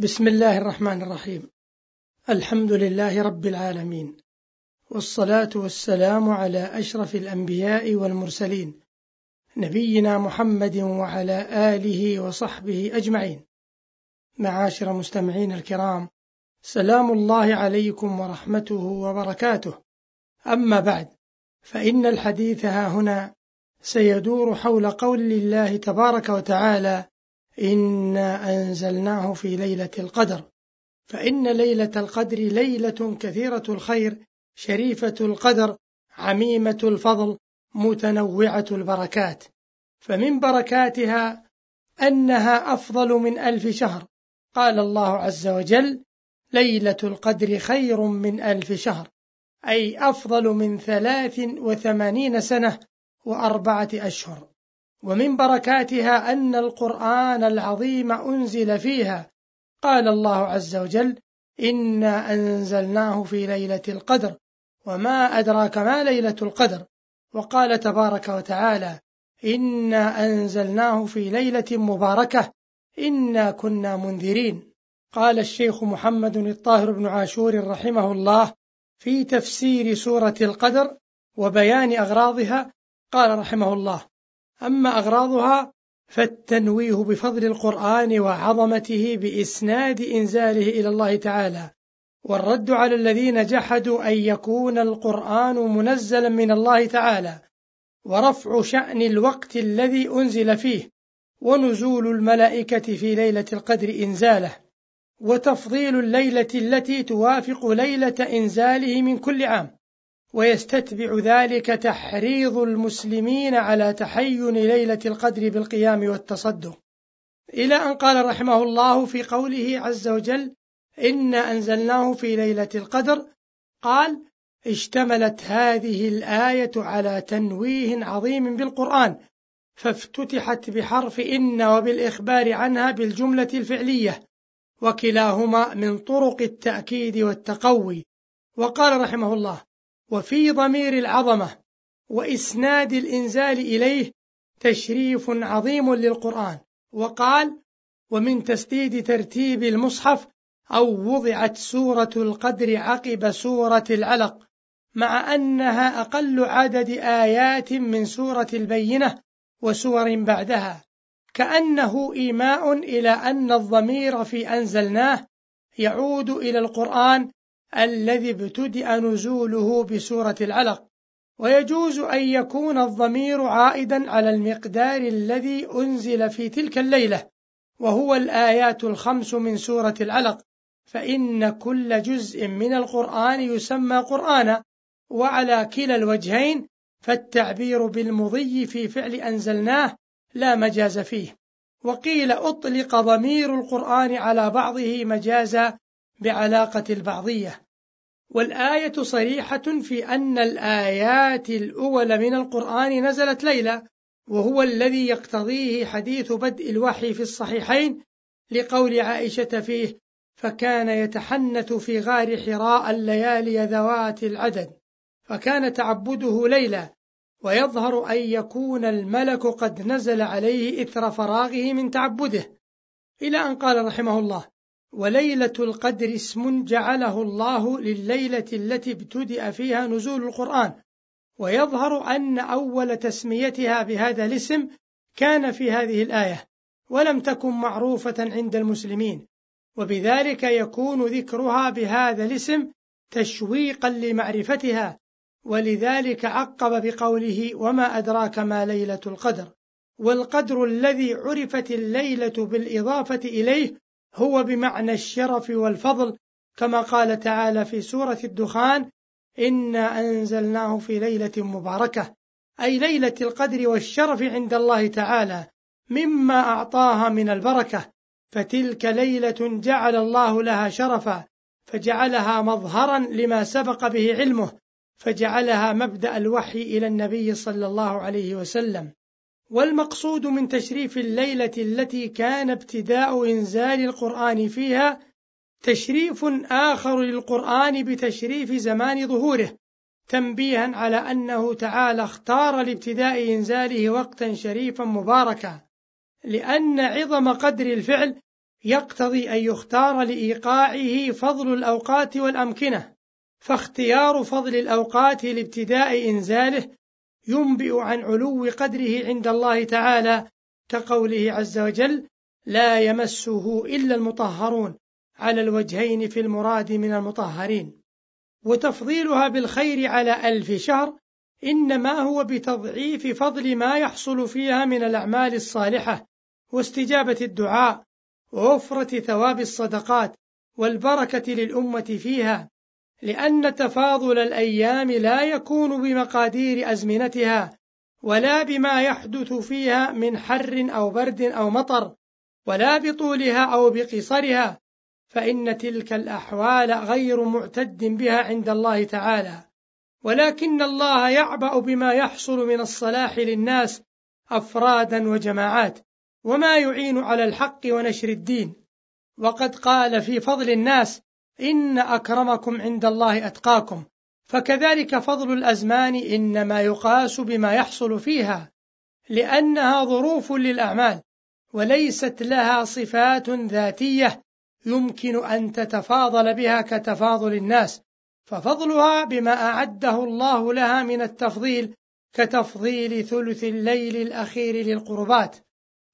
بسم الله الرحمن الرحيم. الحمد لله رب العالمين. والصلاة والسلام على أشرف الأنبياء والمرسلين نبينا محمد وعلى آله وصحبه أجمعين. معاشر مستمعين الكرام سلام الله عليكم ورحمته وبركاته. أما بعد فإن الحديث ها هنا سيدور حول قول الله تبارك وتعالى إنا أنزلناه في ليلة القدر. فإن ليلة القدر ليلة كثيرة الخير شريفة القدر عميمة الفضل متنوعة البركات. فمن بركاتها أنها أفضل من ألف شهر. قال الله عز وجل ليلة القدر خير من ألف شهر أي أفضل من ثلاث وثمانين سنة وأربعة أشهر. ومن بركاتها أن القرآن العظيم أنزل فيها. قال الله عز وجل إنا أنزلناه في ليلة القدر وما أدراك ما ليلة القدر. وقال تبارك وتعالى إنا أنزلناه في ليلة مباركة إنا كنا منذرين. قال الشيخ محمد الطاهر بن عاشور رحمه الله في تفسير سورة القدر وبيان أغراضها. قال رحمه الله أما أغراضها فالتنويه بفضل القرآن وعظمته بإسناد إنزاله إلى الله تعالى والرد على الذين جحدوا أن يكون القرآن منزلا من الله تعالى ورفع شأن الوقت الذي أنزل فيه ونزول الملائكة في ليلة القدر إنزاله وتفضيل الليلة التي توافق ليلة إنزاله من كل عام. ويستتبع ذلك تحريض المسلمين على تحين ليلة القدر بالقيام والتصدق. إلى أن قال رحمه الله في قوله عز وجل إنا أنزلناه في ليلة القدر. قال اشتملت هذه الآية على تنويه عظيم بالقرآن فافتتحت بحرف إن وبالإخبار عنها بالجملة الفعلية وكلاهما من طرق التأكيد والتقوي. وقال رحمه الله وفي ضمير العظمة وإسناد الإنزال إليه تشريف عظيم للقرآن. وقال ومن تسديد ترتيب المصحف أو وضعت سورة القدر عقب سورة العلق مع أنها أقل عدد آيات من سورة البينة وسور بعدها كأنه إيماء إلى أن الضمير في أنزلناه يعود إلى القرآن الذي ابتدأ نزوله بسورة العلق. ويجوز أن يكون الضمير عائدا على المقدار الذي أنزل في تلك الليلة وهو الآيات الخمس من سورة العلق. فإن كل جزء من القرآن يسمى قرآنا وعلى كلا الوجهين فالتعبير بالمضي في فعل أنزلناه لا مجاز فيه. وقيل أطلق ضمير القرآن على بعضه مجازا بعلاقة البعضية. والآية صريحة في أن الآيات الأول من القرآن نزلت ليلة وهو الذي يقتضيه حديث بدء الوحي في الصحيحين لقول عائشة فيه فكان يتحنث في غار حراء الليالي ذوات العدد فكان تعبده ليلة ويظهر أن يكون الملك قد نزل عليه إثر فراغه من تعبده. إلى أن قال رحمه الله وليلة القدر اسم جعله الله لليلة التي ابتدأ فيها نزول القرآن. ويظهر أن أول تسميتها بهذا الاسم كان في هذه الآية ولم تكن معروفة عند المسلمين وبذلك يكون ذكرها بهذا الاسم تشويقا لمعرفتها. ولذلك عقب بقوله وما أدراك ما ليلة القدر والقدر الذي عرفت الليلة بالإضافة إليه هو بمعنى الشرف والفضل كما قال تعالى في سورة الدخان إنا أنزلناه في ليلة مباركة أي ليلة القدر والشرف عند الله تعالى مما أعطاها من البركة فتلك ليلة جعل الله لها شرفا فجعلها مظهرا لما سبق به علمه فجعلها مبدأ الوحي إلى النبي صلى الله عليه وسلم. والمقصود من تشريف الليلة التي كان ابتداء إنزال القرآن فيها تشريف آخر للقرآن بتشريف زمان ظهوره تنبيها على أنه تعالى اختار لابتداء إنزاله وقتا شريفا مباركا لأن عظم قدر الفعل يقتضي أن يختار لإيقاعه فضل الأوقات والأمكنة فاختيار فضل الأوقات لابتداء إنزاله ينبئ عن علو قدره عند الله تعالى كقوله عز وجل لا يمسه إلا المطهرون على الوجهين في المراد من المطهرين. وتفضيلها بالخير على ألف شهر إنما هو بتضعيف فضل ما يحصل فيها من الأعمال الصالحة واستجابة الدعاء ووفرة ثواب الصدقات والبركة للأمة فيها. لأن تفاضل الأيام لا يكون بمقادير أزمنتها ولا بما يحدث فيها من حر أو برد أو مطر ولا بطولها أو بقصرها فإن تلك الأحوال غير معتد بها عند الله تعالى. ولكن الله يعبأ بما يحصل من الصلاح للناس أفرادا وجماعات وما يعين على الحق ونشر الدين. وقد قال في فضل الناس إن أكرمكم عند الله أتقاكم. فكذلك فضل الأزمان إنما يقاس بما يحصل فيها لأنها ظروف للأعمال وليست لها صفات ذاتية يمكن أن تتفاضل بها كتفاضل الناس. ففضلها بما أعده الله لها من التفضيل كتفضيل ثلث الليل الأخير للقربات.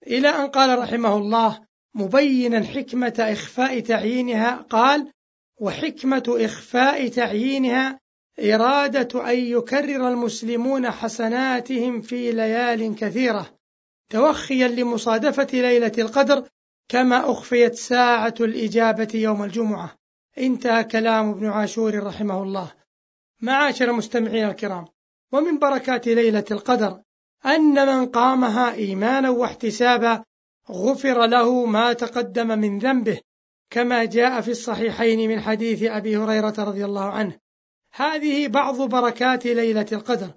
إلى أن قال رحمه الله مبينا حكمة إخفاء تعيينها قال وحكمة إخفاء تعيينها إرادة أن يكرر المسلمون حسناتهم في ليال كثيرة توخيا لمصادفة ليلة القدر كما أخفيت ساعة الإجابة يوم الجمعة. انتهى كلام ابن عاشور رحمه الله. معاشر المستمعين الكرام ومن بركات ليلة القدر أن من قامها إيمانا واحتسابا غفر له ما تقدم من ذنبه. كما جاء في الصحيحين من حديث أبي هريرة رضي الله عنه. هذه بعض بركات ليلة القدر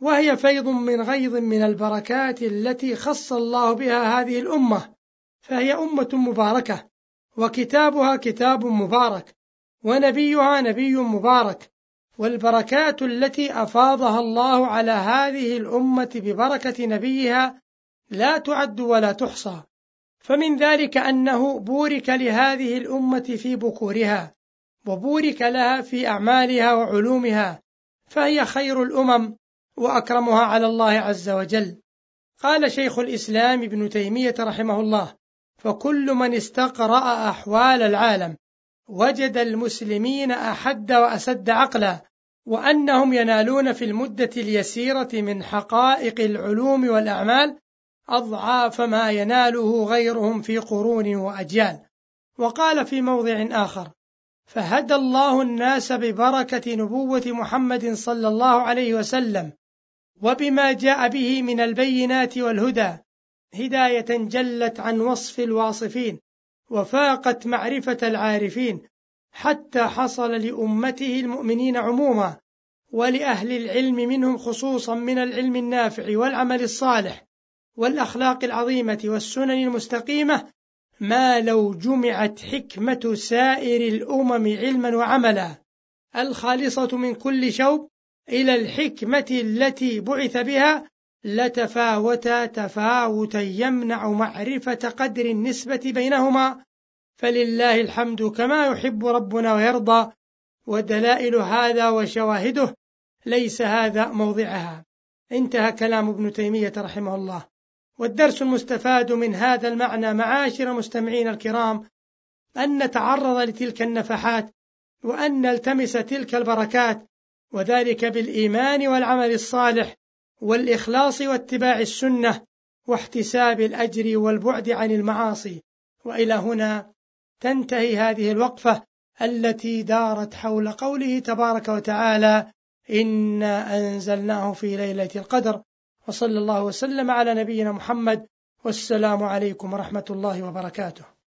وهي فيض من غيض من البركات التي خص الله بها هذه الأمة فهي أمة مباركة وكتابها كتاب مبارك ونبيها نبي مبارك والبركات التي أفاضها الله على هذه الأمة ببركة نبيها لا تعد ولا تحصى. فمن ذلك أنه بورك لهذه الأمة في بكورها وبورك لها في أعمالها وعلومها فهي خير الأمم وأكرمها على الله عز وجل. قال شيخ الإسلام ابن تيمية رحمه الله فكل من استقرأ أحوال العالم وجد المسلمين أحد وأسد عقلا وأنهم ينالون في المدة اليسيرة من حقائق العلوم والأعمال أضعاف ما يناله غيرهم في قرون وأجيال. وقال في موضع آخر فهدى الله الناس ببركة نبوة محمد صلى الله عليه وسلم وبما جاء به من البينات والهدى هداية جلت عن وصف الواصفين وفاقت معرفة العارفين حتى حصل لأمته المؤمنين عموما ولأهل العلم منهم خصوصا من العلم النافع والعمل الصالح. والأخلاق العظيمة والسنن المستقيمة ما لو جمعت حكمة سائر الأمم علما وعملا. الخالصة من كل شوب إلى الحكمة التي بعث بها لتفاوتا تفاوتا يمنع معرفة قدر النسبة بينهما. فلله الحمد كما يحب ربنا ويرضى ودلائل هذا وشواهده ليس هذا موضعها. انتهى كلام ابن تيمية رحمه الله. والدرس المستفاد من هذا المعنى معاشر المستمعين الكرام أن نتعرض لتلك النفحات وأن نلتمس تلك البركات وذلك بالإيمان والعمل الصالح والإخلاص واتباع السنة واحتساب الأجر والبعد عن المعاصي. وإلى هنا تنتهي هذه الوقفة التي دارت حول قوله تبارك وتعالى إنا أنزلناه في ليلة القدر. وصلى الله وسلم على نبينا محمد والسلام عليكم ورحمة الله وبركاته.